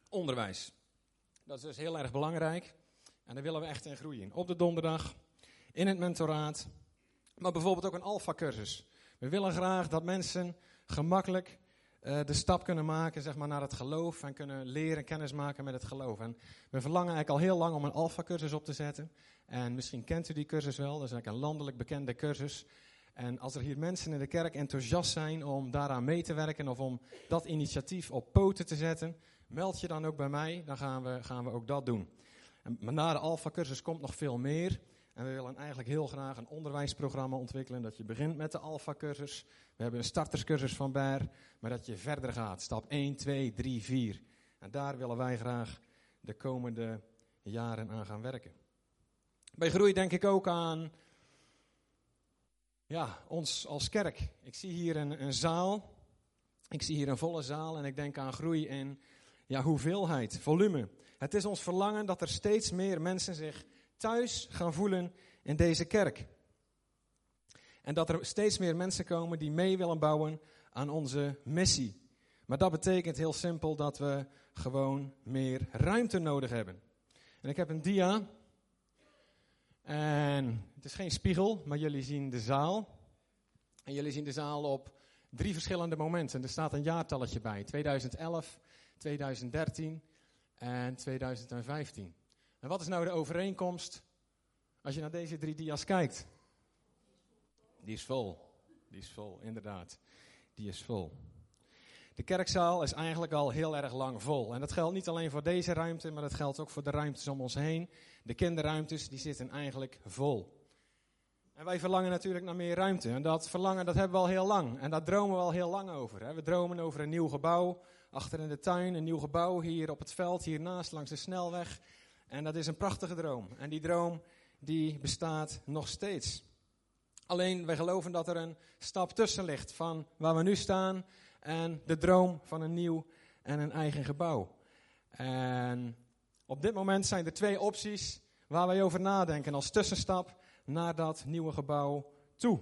Onderwijs. Dat is dus heel erg belangrijk. En daar willen we echt in groeien. Op de donderdag, in het mentoraat, maar bijvoorbeeld ook een alfa-cursus. We willen graag dat mensen gemakkelijk uh, de stap kunnen maken zeg maar, naar het geloof en kunnen leren kennis maken met het geloof. En we verlangen eigenlijk al heel lang om een alfa-cursus op te zetten. En misschien kent u die cursus wel, dat is eigenlijk een landelijk bekende cursus. En als er hier mensen in de kerk enthousiast zijn om daaraan mee te werken of om dat initiatief op poten te zetten, meld je dan ook bij mij, dan gaan we, gaan we ook dat doen. En, maar na de alfa-cursus komt nog veel meer. En we willen eigenlijk heel graag een onderwijsprogramma ontwikkelen. Dat je begint met de Alpha-cursus. We hebben een starterscursus van BER. Maar dat je verder gaat. Stap 1, 2, 3, 4. En daar willen wij graag de komende jaren aan gaan werken. Bij groei denk ik ook aan ja, ons als kerk. Ik zie hier een, een zaal. Ik zie hier een volle zaal. En ik denk aan groei in ja, hoeveelheid, volume. Het is ons verlangen dat er steeds meer mensen zich thuis gaan voelen in deze kerk. En dat er steeds meer mensen komen die mee willen bouwen aan onze missie. Maar dat betekent heel simpel dat we gewoon meer ruimte nodig hebben. En ik heb een dia. En het is geen spiegel, maar jullie zien de zaal. En jullie zien de zaal op drie verschillende momenten. Er staat een jaartalletje bij: 2011, 2013 en 2015. En wat is nou de overeenkomst als je naar deze drie dia's kijkt? Die is vol. Die is vol, inderdaad. Die is vol. De kerkzaal is eigenlijk al heel erg lang vol. En dat geldt niet alleen voor deze ruimte, maar dat geldt ook voor de ruimtes om ons heen. De kinderruimtes, die zitten eigenlijk vol. En wij verlangen natuurlijk naar meer ruimte. En dat verlangen, dat hebben we al heel lang. En daar dromen we al heel lang over. We dromen over een nieuw gebouw, achter in de tuin, een nieuw gebouw hier op het veld, hiernaast langs de snelweg. En dat is een prachtige droom. En die droom die bestaat nog steeds. Alleen wij geloven dat er een stap tussen ligt van waar we nu staan en de droom van een nieuw en een eigen gebouw. En op dit moment zijn er twee opties waar wij over nadenken als tussenstap naar dat nieuwe gebouw toe.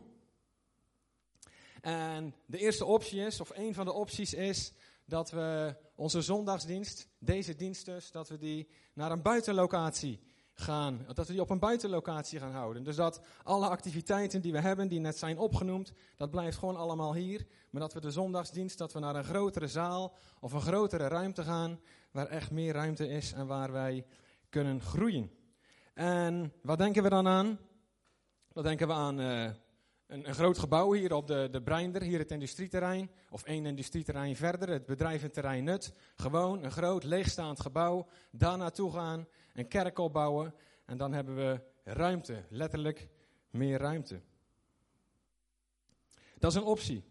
En de eerste optie is, of een van de opties is, dat we onze zondagsdienst, deze dienst dus, dat we die naar een buitenlocatie gaan, dat we die op een buitenlocatie gaan houden. Dus dat alle activiteiten die we hebben, die net zijn opgenoemd, dat blijft gewoon allemaal hier. Maar dat we de zondagsdienst, dat we naar een grotere zaal of een grotere ruimte gaan, waar echt meer ruimte is en waar wij kunnen groeien. En wat denken we dan aan? Dan denken we aan uh, een, een, groot gebouw hier op de, de Breinder, hier het industrieterrein. Of één industrieterrein verder, het bedrijventerrein Nut. Gewoon een groot leegstaand gebouw, daar naartoe gaan, een kerk opbouwen. En dan hebben we ruimte, letterlijk meer ruimte. Dat is een optie.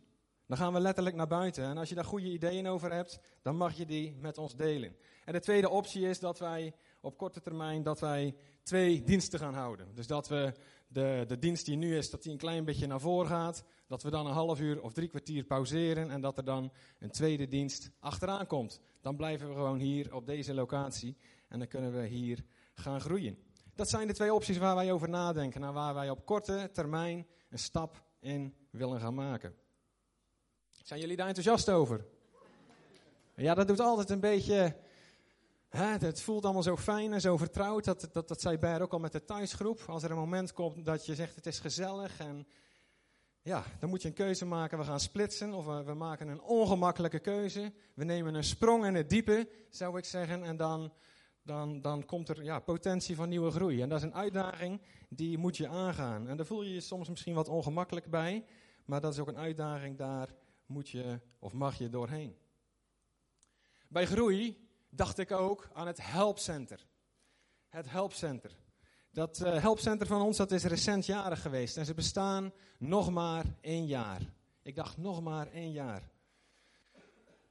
Dan gaan we letterlijk naar buiten. En als je daar goede ideeën over hebt, dan mag je die met ons delen. En de tweede optie is dat wij op korte termijn dat wij twee diensten gaan houden. Dus dat we de, de dienst die nu is, dat die een klein beetje naar voren gaat. Dat we dan een half uur of drie kwartier pauzeren en dat er dan een tweede dienst achteraan komt. Dan blijven we gewoon hier op deze locatie en dan kunnen we hier gaan groeien. Dat zijn de twee opties waar wij over nadenken en waar wij op korte termijn een stap in willen gaan maken. Zijn jullie daar enthousiast over? Ja, dat doet altijd een beetje het voelt allemaal zo fijn en zo vertrouwd. Dat, dat, dat zei Ber ook al met de thuisgroep. Als er een moment komt dat je zegt het is gezellig. En ja, dan moet je een keuze maken. We gaan splitsen of we, we maken een ongemakkelijke keuze. We nemen een sprong in het diepe, zou ik zeggen. En dan, dan, dan komt er ja, potentie van nieuwe groei. En dat is een uitdaging die moet je aangaan. En daar voel je je soms misschien wat ongemakkelijk bij. Maar dat is ook een uitdaging, daar moet je of mag je doorheen. Bij groei dacht ik ook aan het helpcenter. Het helpcenter. Dat uh, helpcenter van ons dat is recent jarig geweest en ze bestaan nog maar één jaar. Ik dacht nog maar één jaar.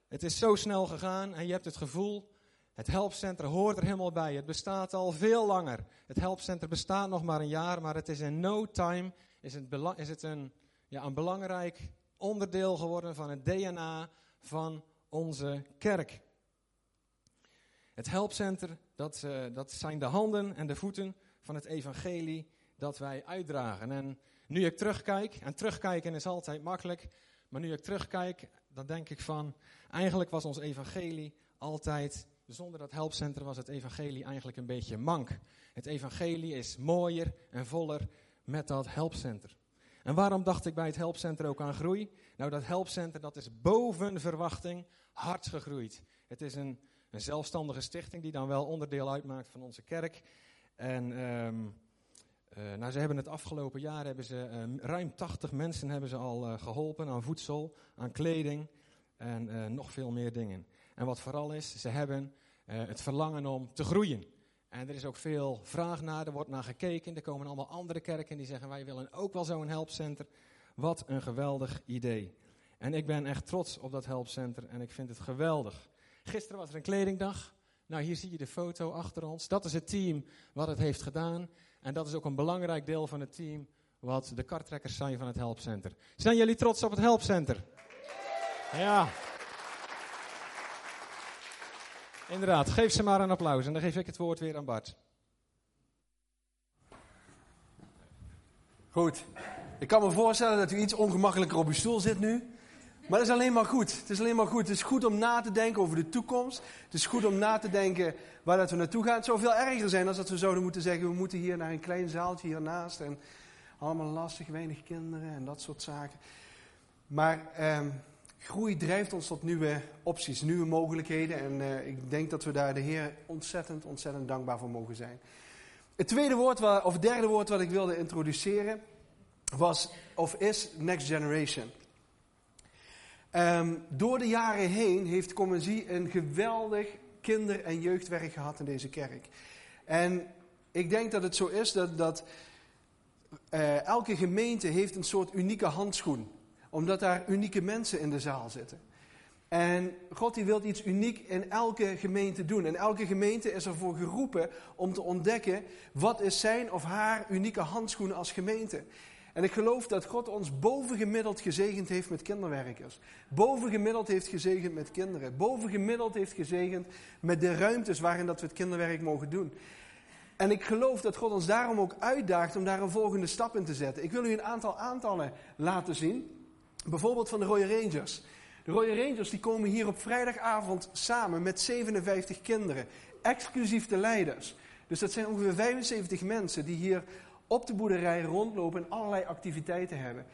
Het is zo snel gegaan en je hebt het gevoel, het helpcenter hoort er helemaal bij. Het bestaat al veel langer. Het helpcenter bestaat nog maar een jaar, maar het is in no time is het, is het een, ja, een belangrijk onderdeel geworden van het DNA van onze kerk. Het helpcenter, dat, uh, dat zijn de handen en de voeten van het evangelie dat wij uitdragen. En nu ik terugkijk, en terugkijken is altijd makkelijk, maar nu ik terugkijk, dan denk ik van, eigenlijk was ons evangelie altijd, zonder dat helpcenter was het evangelie eigenlijk een beetje mank. Het evangelie is mooier en voller met dat helpcenter. En waarom dacht ik bij het helpcenter ook aan groei? Nou, dat helpcenter dat is boven verwachting hard gegroeid. Het is een, een zelfstandige stichting die dan wel onderdeel uitmaakt van onze kerk. En um, uh, nou, ze hebben het afgelopen jaar hebben ze uh, ruim 80 mensen hebben ze al uh, geholpen aan voedsel, aan kleding en nog veel meer dingen. En wat vooral is, ze hebben het verlangen om te groeien. En er is ook veel vraag naar, er wordt naar gekeken. Er komen allemaal andere kerken die zeggen wij willen ook wel zo'n helpcenter. Wat een geweldig idee. En ik ben echt trots op dat helpcenter en ik vind het geweldig. Gisteren was er een kledingdag. Nou, hier zie je de foto achter ons. Dat is het team wat het heeft gedaan. En dat is ook een belangrijk deel van het team wat de kartrekkers zijn van het helpcenter. Zijn jullie trots op het helpcenter? Ja. Inderdaad, geef ze maar een applaus en dan geef ik het woord weer aan Bart. Goed. Ik kan me voorstellen dat u iets ongemakkelijker op uw stoel zit nu. Maar dat is alleen maar goed. Het is alleen maar goed. Het is goed om na te denken over de toekomst. Het is goed om na te denken waar dat we naartoe gaan. Het zou veel erger zijn als dat we zouden moeten zeggen: we moeten hier naar een klein zaaltje hiernaast. En allemaal lastig, weinig kinderen en dat soort zaken. Maar eh, groei drijft ons tot nieuwe opties, nieuwe mogelijkheden. En eh, ik denk dat we daar de Heer ontzettend, ontzettend dankbaar voor mogen zijn. Het tweede woord, of het derde woord wat ik wilde introduceren, was of is Next Generation. Um, door de jaren heen heeft Comensie een geweldig kinder- en jeugdwerk gehad in deze kerk. En ik denk dat het zo is dat, dat uh, elke gemeente heeft een soort unieke handschoen. Omdat daar unieke mensen in de zaal zitten. En God die wil iets uniek in elke gemeente doen. En elke gemeente is ervoor geroepen om te ontdekken wat is zijn of haar unieke handschoen als gemeente. En ik geloof dat God ons bovengemiddeld gezegend heeft met kinderwerkers. Bovengemiddeld heeft gezegend met kinderen. Bovengemiddeld heeft gezegend met de ruimtes waarin dat we het kinderwerk mogen doen. En ik geloof dat God ons daarom ook uitdaagt om daar een volgende stap in te zetten. Ik wil u een aantal aantallen laten zien. Bijvoorbeeld van de Royal Rangers. De Royal Rangers die komen hier op vrijdagavond samen met 57 kinderen. Exclusief de leiders. Dus dat zijn ongeveer 75 mensen die hier op de boerderij rondlopen en allerlei activiteiten hebben.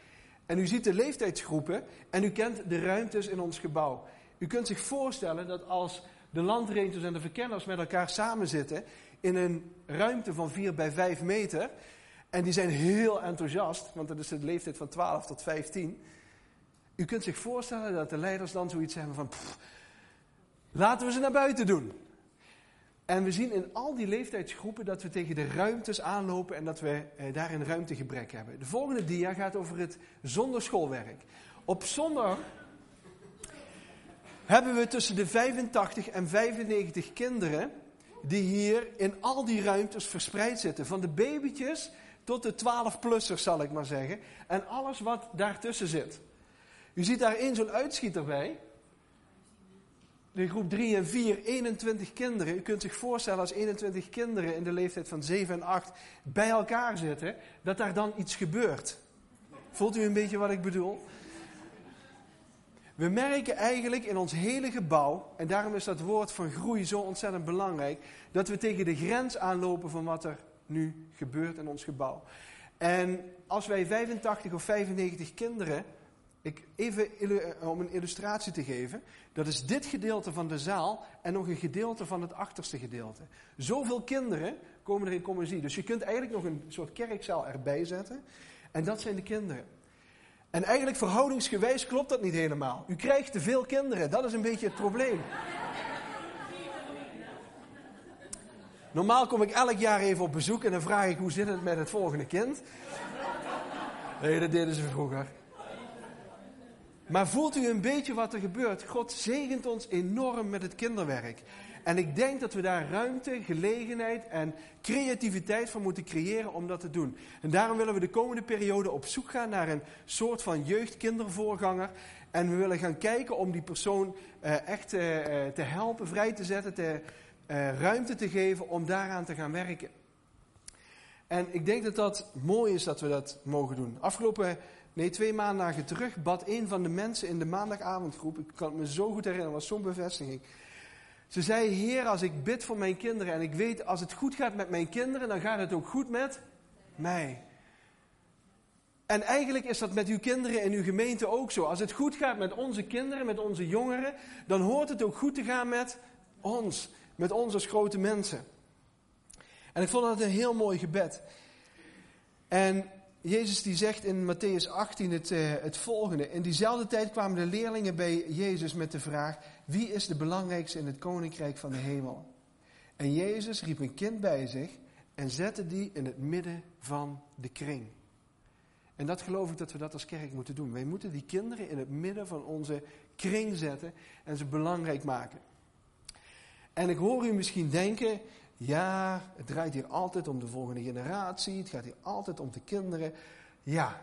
En u ziet de leeftijdsgroepen en u kent de ruimtes in ons gebouw. U kunt zich voorstellen dat als de landrangers en de verkenners met elkaar samen zitten in een ruimte van 4 bij 5 meter. En die zijn heel enthousiast, want dat is de leeftijd van 12 tot 15. U kunt zich voorstellen dat de leiders dan zoiets hebben van, laten we ze naar buiten doen. En we zien in al die leeftijdsgroepen dat we tegen de ruimtes aanlopen en dat we eh, daarin ruimtegebrek hebben. De volgende dia gaat over het zonderschoolwerk. Op zondag hebben we tussen de 85 en 95 kinderen die hier in al die ruimtes verspreid zitten. Van de babytjes tot de 12-plussers zal ik maar zeggen. En alles wat daartussen zit. U ziet daar één zo'n uitschieter bij de groep 3 en 4, 21 kinderen. U kunt zich voorstellen als 21 kinderen in de leeftijd van 7 en 8 bij elkaar zitten, dat daar dan iets gebeurt. Voelt u een beetje wat ik bedoel? We merken eigenlijk in ons hele gebouw, en daarom is dat woord van groei zo ontzettend belangrijk, dat we tegen de grens aanlopen van wat er nu gebeurt in ons gebouw. En als wij 85 of 95 kinderen ik, even eh, om een illustratie te geven. Dat is dit gedeelte van de zaal en nog een gedeelte van het achterste gedeelte. Zoveel kinderen komen er in commissie. Dus je kunt eigenlijk nog een soort kerkzaal erbij zetten. En dat zijn de kinderen. En eigenlijk verhoudingsgewijs klopt dat niet helemaal. U krijgt te veel kinderen. Dat is een beetje het probleem. Normaal kom ik elk jaar even op bezoek en dan vraag ik hoe zit het met het volgende kind. Nee, dat deden ze vroeger. Maar voelt u een beetje wat er gebeurt? God zegent ons enorm met het kinderwerk. En ik denk dat we daar ruimte, gelegenheid en creativiteit voor moeten creëren om dat te doen. En daarom willen we de komende periode op zoek gaan naar een soort van jeugdkindervoorganger. En we willen gaan kijken om die persoon uh, echt uh, te helpen, vrij te zetten, te, ruimte te geven om daaraan te gaan werken. En ik denk dat dat mooi is dat we dat mogen doen. Afgelopen, nee, twee maandagen terug bad een van de mensen in de maandagavondgroep, ik kan het me zo goed herinneren, was zo'n bevestiging. Ze zei, Heer, als ik bid voor mijn kinderen en ik weet, als het goed gaat met mijn kinderen, dan gaat het ook goed met mij. En eigenlijk is dat met uw kinderen in uw gemeente ook zo. Als het goed gaat met onze kinderen, met onze jongeren, dan hoort het ook goed te gaan met ons, met ons als grote mensen. En ik vond dat een heel mooi gebed. En Jezus die zegt in Matthäus 18 het, uh, het volgende. In diezelfde tijd kwamen de leerlingen bij Jezus met de vraag: Wie is de belangrijkste in het koninkrijk van de hemel? En Jezus riep een kind bij zich en zette die in het midden van de kring. En dat geloof ik dat we dat als kerk moeten doen. Wij moeten die kinderen in het midden van onze kring zetten en ze belangrijk maken. En ik hoor u misschien denken, ja, het draait hier altijd om de volgende generatie, het gaat hier altijd om de kinderen. Ja.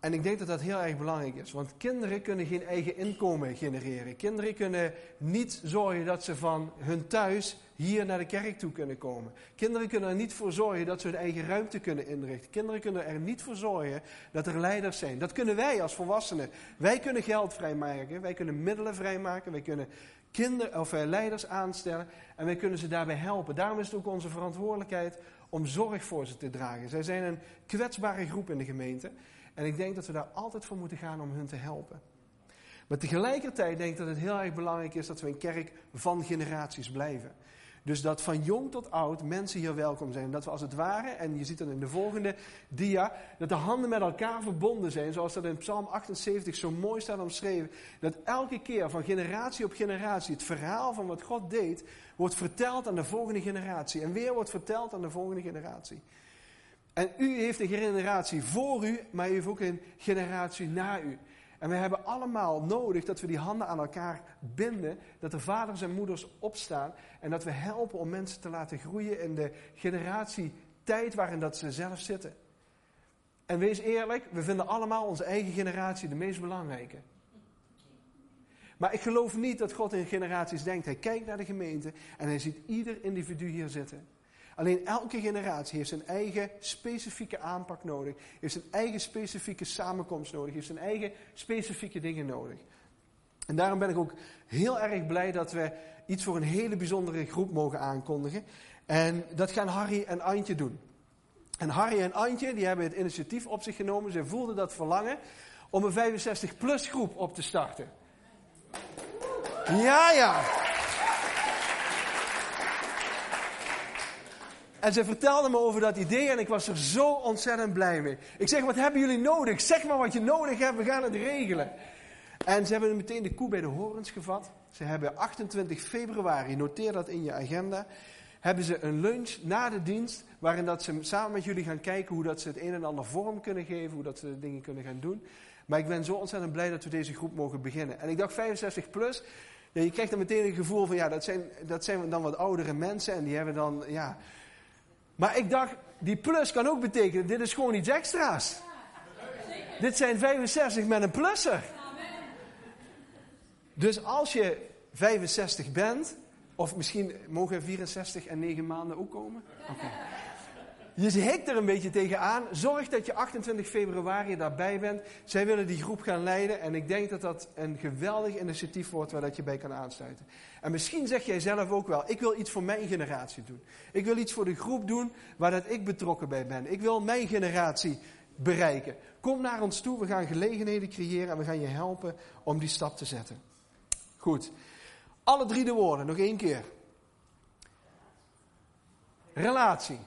En ik denk dat dat heel erg belangrijk is, want kinderen kunnen geen eigen inkomen genereren. Kinderen kunnen niet zorgen dat ze van hun thuis hier naar de kerk toe kunnen komen. Kinderen kunnen er niet voor zorgen dat ze hun eigen ruimte kunnen inrichten. Kinderen kunnen er niet voor zorgen dat er leiders zijn. Dat kunnen wij als volwassenen. Wij kunnen geld vrijmaken, wij kunnen middelen vrijmaken, wij kunnen kinder, of, uh, leiders aanstellen en wij kunnen ze daarbij helpen. Daarom is het ook onze verantwoordelijkheid om zorg voor ze te dragen. Zij zijn een kwetsbare groep in de gemeente en ik denk dat we daar altijd voor moeten gaan om hun te helpen. Maar tegelijkertijd denk ik dat het heel erg belangrijk is dat we een kerk van generaties blijven. Dus dat van jong tot oud mensen hier welkom zijn. Dat we als het ware, en je ziet dat in de volgende dia, dat de handen met elkaar verbonden zijn. Zoals dat in Psalm 78 zo mooi staat omschreven. Dat elke keer van generatie op generatie het verhaal van wat God deed, wordt verteld aan de volgende generatie. En weer wordt verteld aan de volgende generatie. En u heeft een generatie voor u, maar u heeft ook een generatie na u. En we hebben allemaal nodig dat we die handen aan elkaar binden, dat de vaders en moeders opstaan en dat we helpen om mensen te laten groeien in de generatie tijd waarin dat ze zelf zitten. En wees eerlijk, we vinden allemaal onze eigen generatie de meest belangrijke. Maar ik geloof niet dat God in generaties denkt. Hij kijkt naar de gemeente en hij ziet ieder individu hier zitten. Alleen elke generatie heeft zijn eigen specifieke aanpak nodig. Heeft zijn eigen specifieke samenkomst nodig. Heeft zijn eigen specifieke dingen nodig. En daarom ben ik ook heel erg blij dat we iets voor een hele bijzondere groep mogen aankondigen. En dat gaan Harry en Antje doen. En Harry en Antje die hebben het initiatief op zich genomen. Ze voelden dat verlangen om een 65-plus groep op te starten. Ja, ja. En ze vertelde me over dat idee en ik was er zo ontzettend blij mee. Ik zeg, wat hebben jullie nodig? Zeg maar wat je nodig hebt, we gaan het regelen. En ze hebben meteen de koe bij de horens gevat. Ze hebben 28 februari, noteer dat in je agenda, hebben ze een lunch na de dienst, waarin dat ze samen met jullie gaan kijken hoe dat ze het een en ander vorm kunnen geven, hoe dat ze dingen kunnen gaan doen. Maar ik ben zo ontzettend blij dat we deze groep mogen beginnen. En ik dacht 65 plus, je krijgt dan meteen een gevoel van, ja, dat zijn, dat zijn dan wat oudere mensen en die hebben dan, ja, maar ik dacht, die plus kan ook betekenen, dit is gewoon iets extra's. Dit zijn 65 met een plusser. Dus als je 65 bent, of misschien mogen 64 en 9 maanden ook komen? Okay. Je hikt er een beetje tegenaan. Zorg dat je 28 februari daarbij bent. Zij willen die groep gaan leiden. En ik denk dat dat een geweldig initiatief wordt waar dat je bij kan aansluiten. En misschien zeg jij zelf ook wel, ik wil iets voor mijn generatie doen. Ik wil iets voor de groep doen waar dat ik betrokken bij ben. Ik wil mijn generatie bereiken. Kom naar ons toe, we gaan gelegenheden creëren en we gaan je helpen om die stap te zetten. Goed. Alle drie de woorden, nog één keer. Relatie.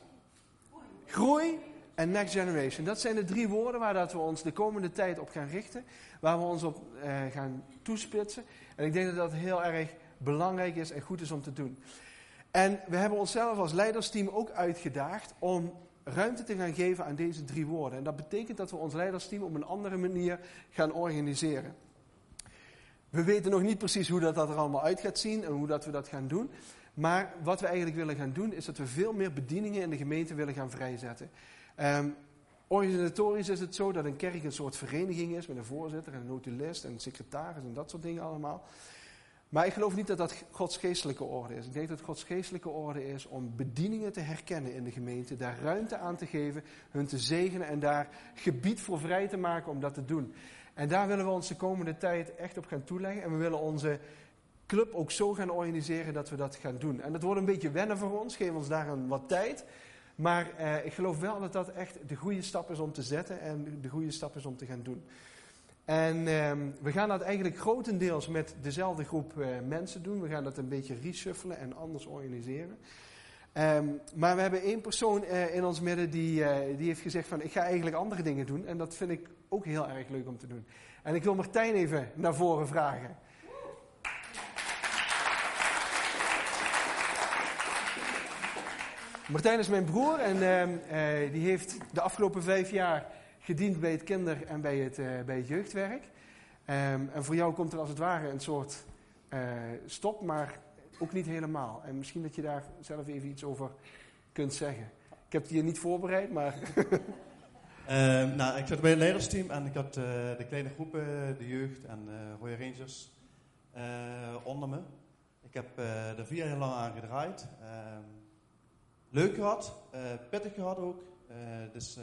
Groei en next generation. Dat zijn de drie woorden waar dat we ons de komende tijd op gaan richten. Waar we ons op eh, gaan toespitsen. En ik denk dat dat heel erg belangrijk is en goed is om te doen. En we hebben onszelf als leidersteam ook uitgedaagd om ruimte te gaan geven aan deze drie woorden. En dat betekent dat we ons leidersteam op een andere manier gaan organiseren. We weten nog niet precies hoe dat, dat er allemaal uit gaat zien en hoe dat we dat gaan doen. Maar wat we eigenlijk willen gaan doen, is dat we veel meer bedieningen in de gemeente willen gaan vrijzetten. Um, organisatorisch is het zo dat een kerk een soort vereniging is met een voorzitter en een notulist en een secretaris en dat soort dingen allemaal. Maar ik geloof niet dat dat Gods geestelijke orde is. Ik denk dat Gods geestelijke orde is om bedieningen te herkennen in de gemeente, daar ruimte aan te geven, hun te zegenen en daar gebied voor vrij te maken om dat te doen. En daar willen we ons de komende tijd echt op gaan toeleggen. En we willen onze club ook zo gaan organiseren dat we dat gaan doen. En dat wordt een beetje wennen voor ons, geef ons daar een wat tijd. Maar eh, ik geloof wel dat dat echt de goede stap is om te zetten en de goede stap is om te gaan doen. En eh, we gaan dat eigenlijk grotendeels met dezelfde groep eh, mensen doen. We gaan dat een beetje reshuffelen en anders organiseren. Um, maar we hebben één persoon uh, in ons midden die, uh, die heeft gezegd van ik ga eigenlijk andere dingen doen. En dat vind ik ook heel erg leuk om te doen. En ik wil Martijn even naar voren vragen. Martijn is mijn broer en uh, die heeft de afgelopen vijf jaar gediend bij het kinder- en bij het, bij het jeugdwerk. Um, en voor jou komt er als het ware een soort stop, maar ook niet helemaal. En misschien dat je daar zelf even iets over kunt zeggen. Ik heb het hier niet voorbereid, maar. uh, nou, ik zat bij het leidersteam en ik had de kleine groepen, de jeugd en Royal Rangers onder me. Ik heb er vier jaar lang aan gedraaid. Ehm, leuk gehad, pittig gehad ook. dus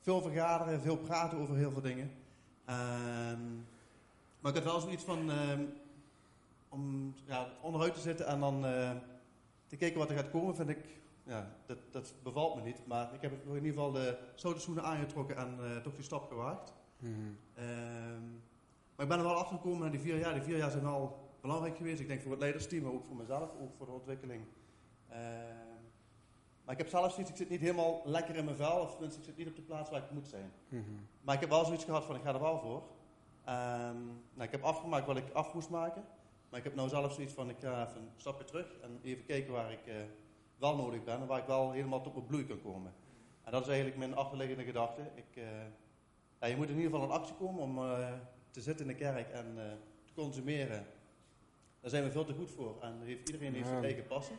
veel vergaderen, veel praten over heel veel dingen. Ehm, maar ik had wel zoiets van ehm, om ja, onderuit te zitten en dan te kijken wat er gaat komen, vind ik, ja, dat, dat bevalt me niet. Maar ik heb in ieder geval de schoenen aangetrokken en uh, toch die stap gewaagd. Mm -hmm. uh, maar ik ben er wel afgekomen naar die vier jaar. Die vier jaar zijn wel belangrijk geweest. Ik denk voor het leidersteam, maar ook voor mezelf, ook voor de ontwikkeling. Maar ik heb zelf zoiets, ik zit niet helemaal lekker in mijn vel, of tenminste, ik zit niet op de plaats waar ik moet zijn. Mm -hmm. Maar ik heb wel zoiets gehad van, ik ga er wel voor. nou, ik heb afgemaakt wat ik af moest maken. Maar ik heb nou zelf zoiets van, ik ga even een stapje terug en even kijken waar ik uh, wel nodig ben en waar ik wel helemaal tot mijn bloei kan komen. En dat is eigenlijk mijn achterliggende gedachte. Ik, uh, ja, je moet in ieder geval in actie komen om uh, te zitten in de kerk en te consumeren. Daar zijn we veel te goed voor. En heeft, iedereen heeft zijn eigen passen.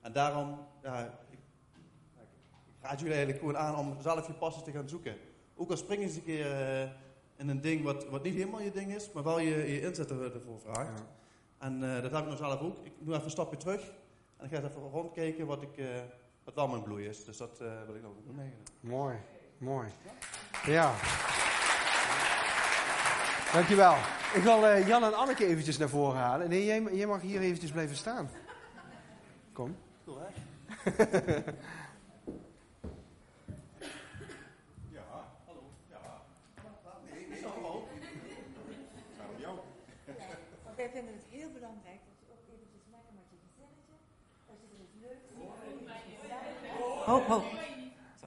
En daarom, ja, ik, ik raad jullie eigenlijk gewoon aan om zelf je passen te gaan zoeken. Ook al spring eens een keer in een ding wat, wat niet helemaal je ding is, maar wel je, je inzet ervoor vraagt. Ja. En uh, dat heb ik nou zelf ook. Ik doe even een stapje terug en ik ga even rondkijken wat, ik, uh, wat wel mijn bloei is. Dus dat wil ik nog doen eigenlijk. Mooi, mooi. Ja. Dankjewel. Ik wil Jan en Anneke eventjes naar voren halen. Nee, jij, jij mag hier eventjes blijven staan. Kom. Cool, hè? wij vinden het heel belangrijk dat je ook eventjes lekker met je gezinnetje, als je er iets leuks ziet. Ho, ho. Zo.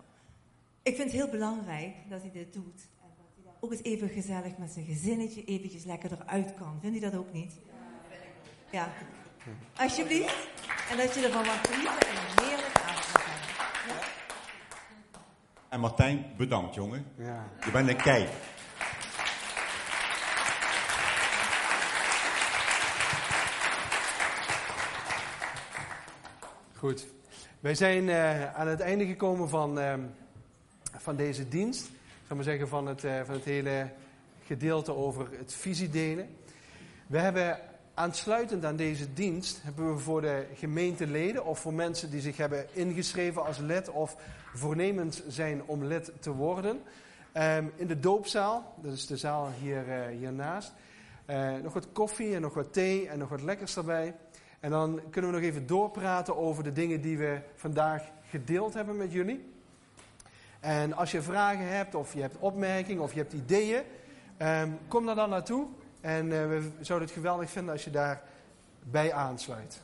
Ik vind het heel belangrijk dat hij dit doet. En dat hij dan ook eens even gezellig met zijn gezinnetje eventjes lekker eruit kan. Vindt u dat ook niet? Ja. Alsjeblieft. En dat je ervan mag genieten en heerlijk avond. Ja. En Martijn, bedankt jongen. Ja. Je bent een kei. Goed. Wij zijn uh, aan het einde gekomen van, uh, van deze dienst. Ik maar zeggen van het, uh, van het hele gedeelte over het visiedelen. We hebben aansluitend aan deze dienst, hebben we voor de gemeenteleden of voor mensen die zich hebben ingeschreven als lid of voornemens zijn om lid te worden, um, in de doopzaal, dat is de zaal hier, hiernaast, nog wat koffie en nog wat thee en nog wat lekkers erbij. En dan kunnen we nog even doorpraten over de dingen die we vandaag gedeeld hebben met jullie. En als je vragen hebt, of je hebt opmerkingen, of je hebt ideeën, um, kom daar dan naartoe. En uh, we zouden het geweldig vinden als je daarbij aansluit.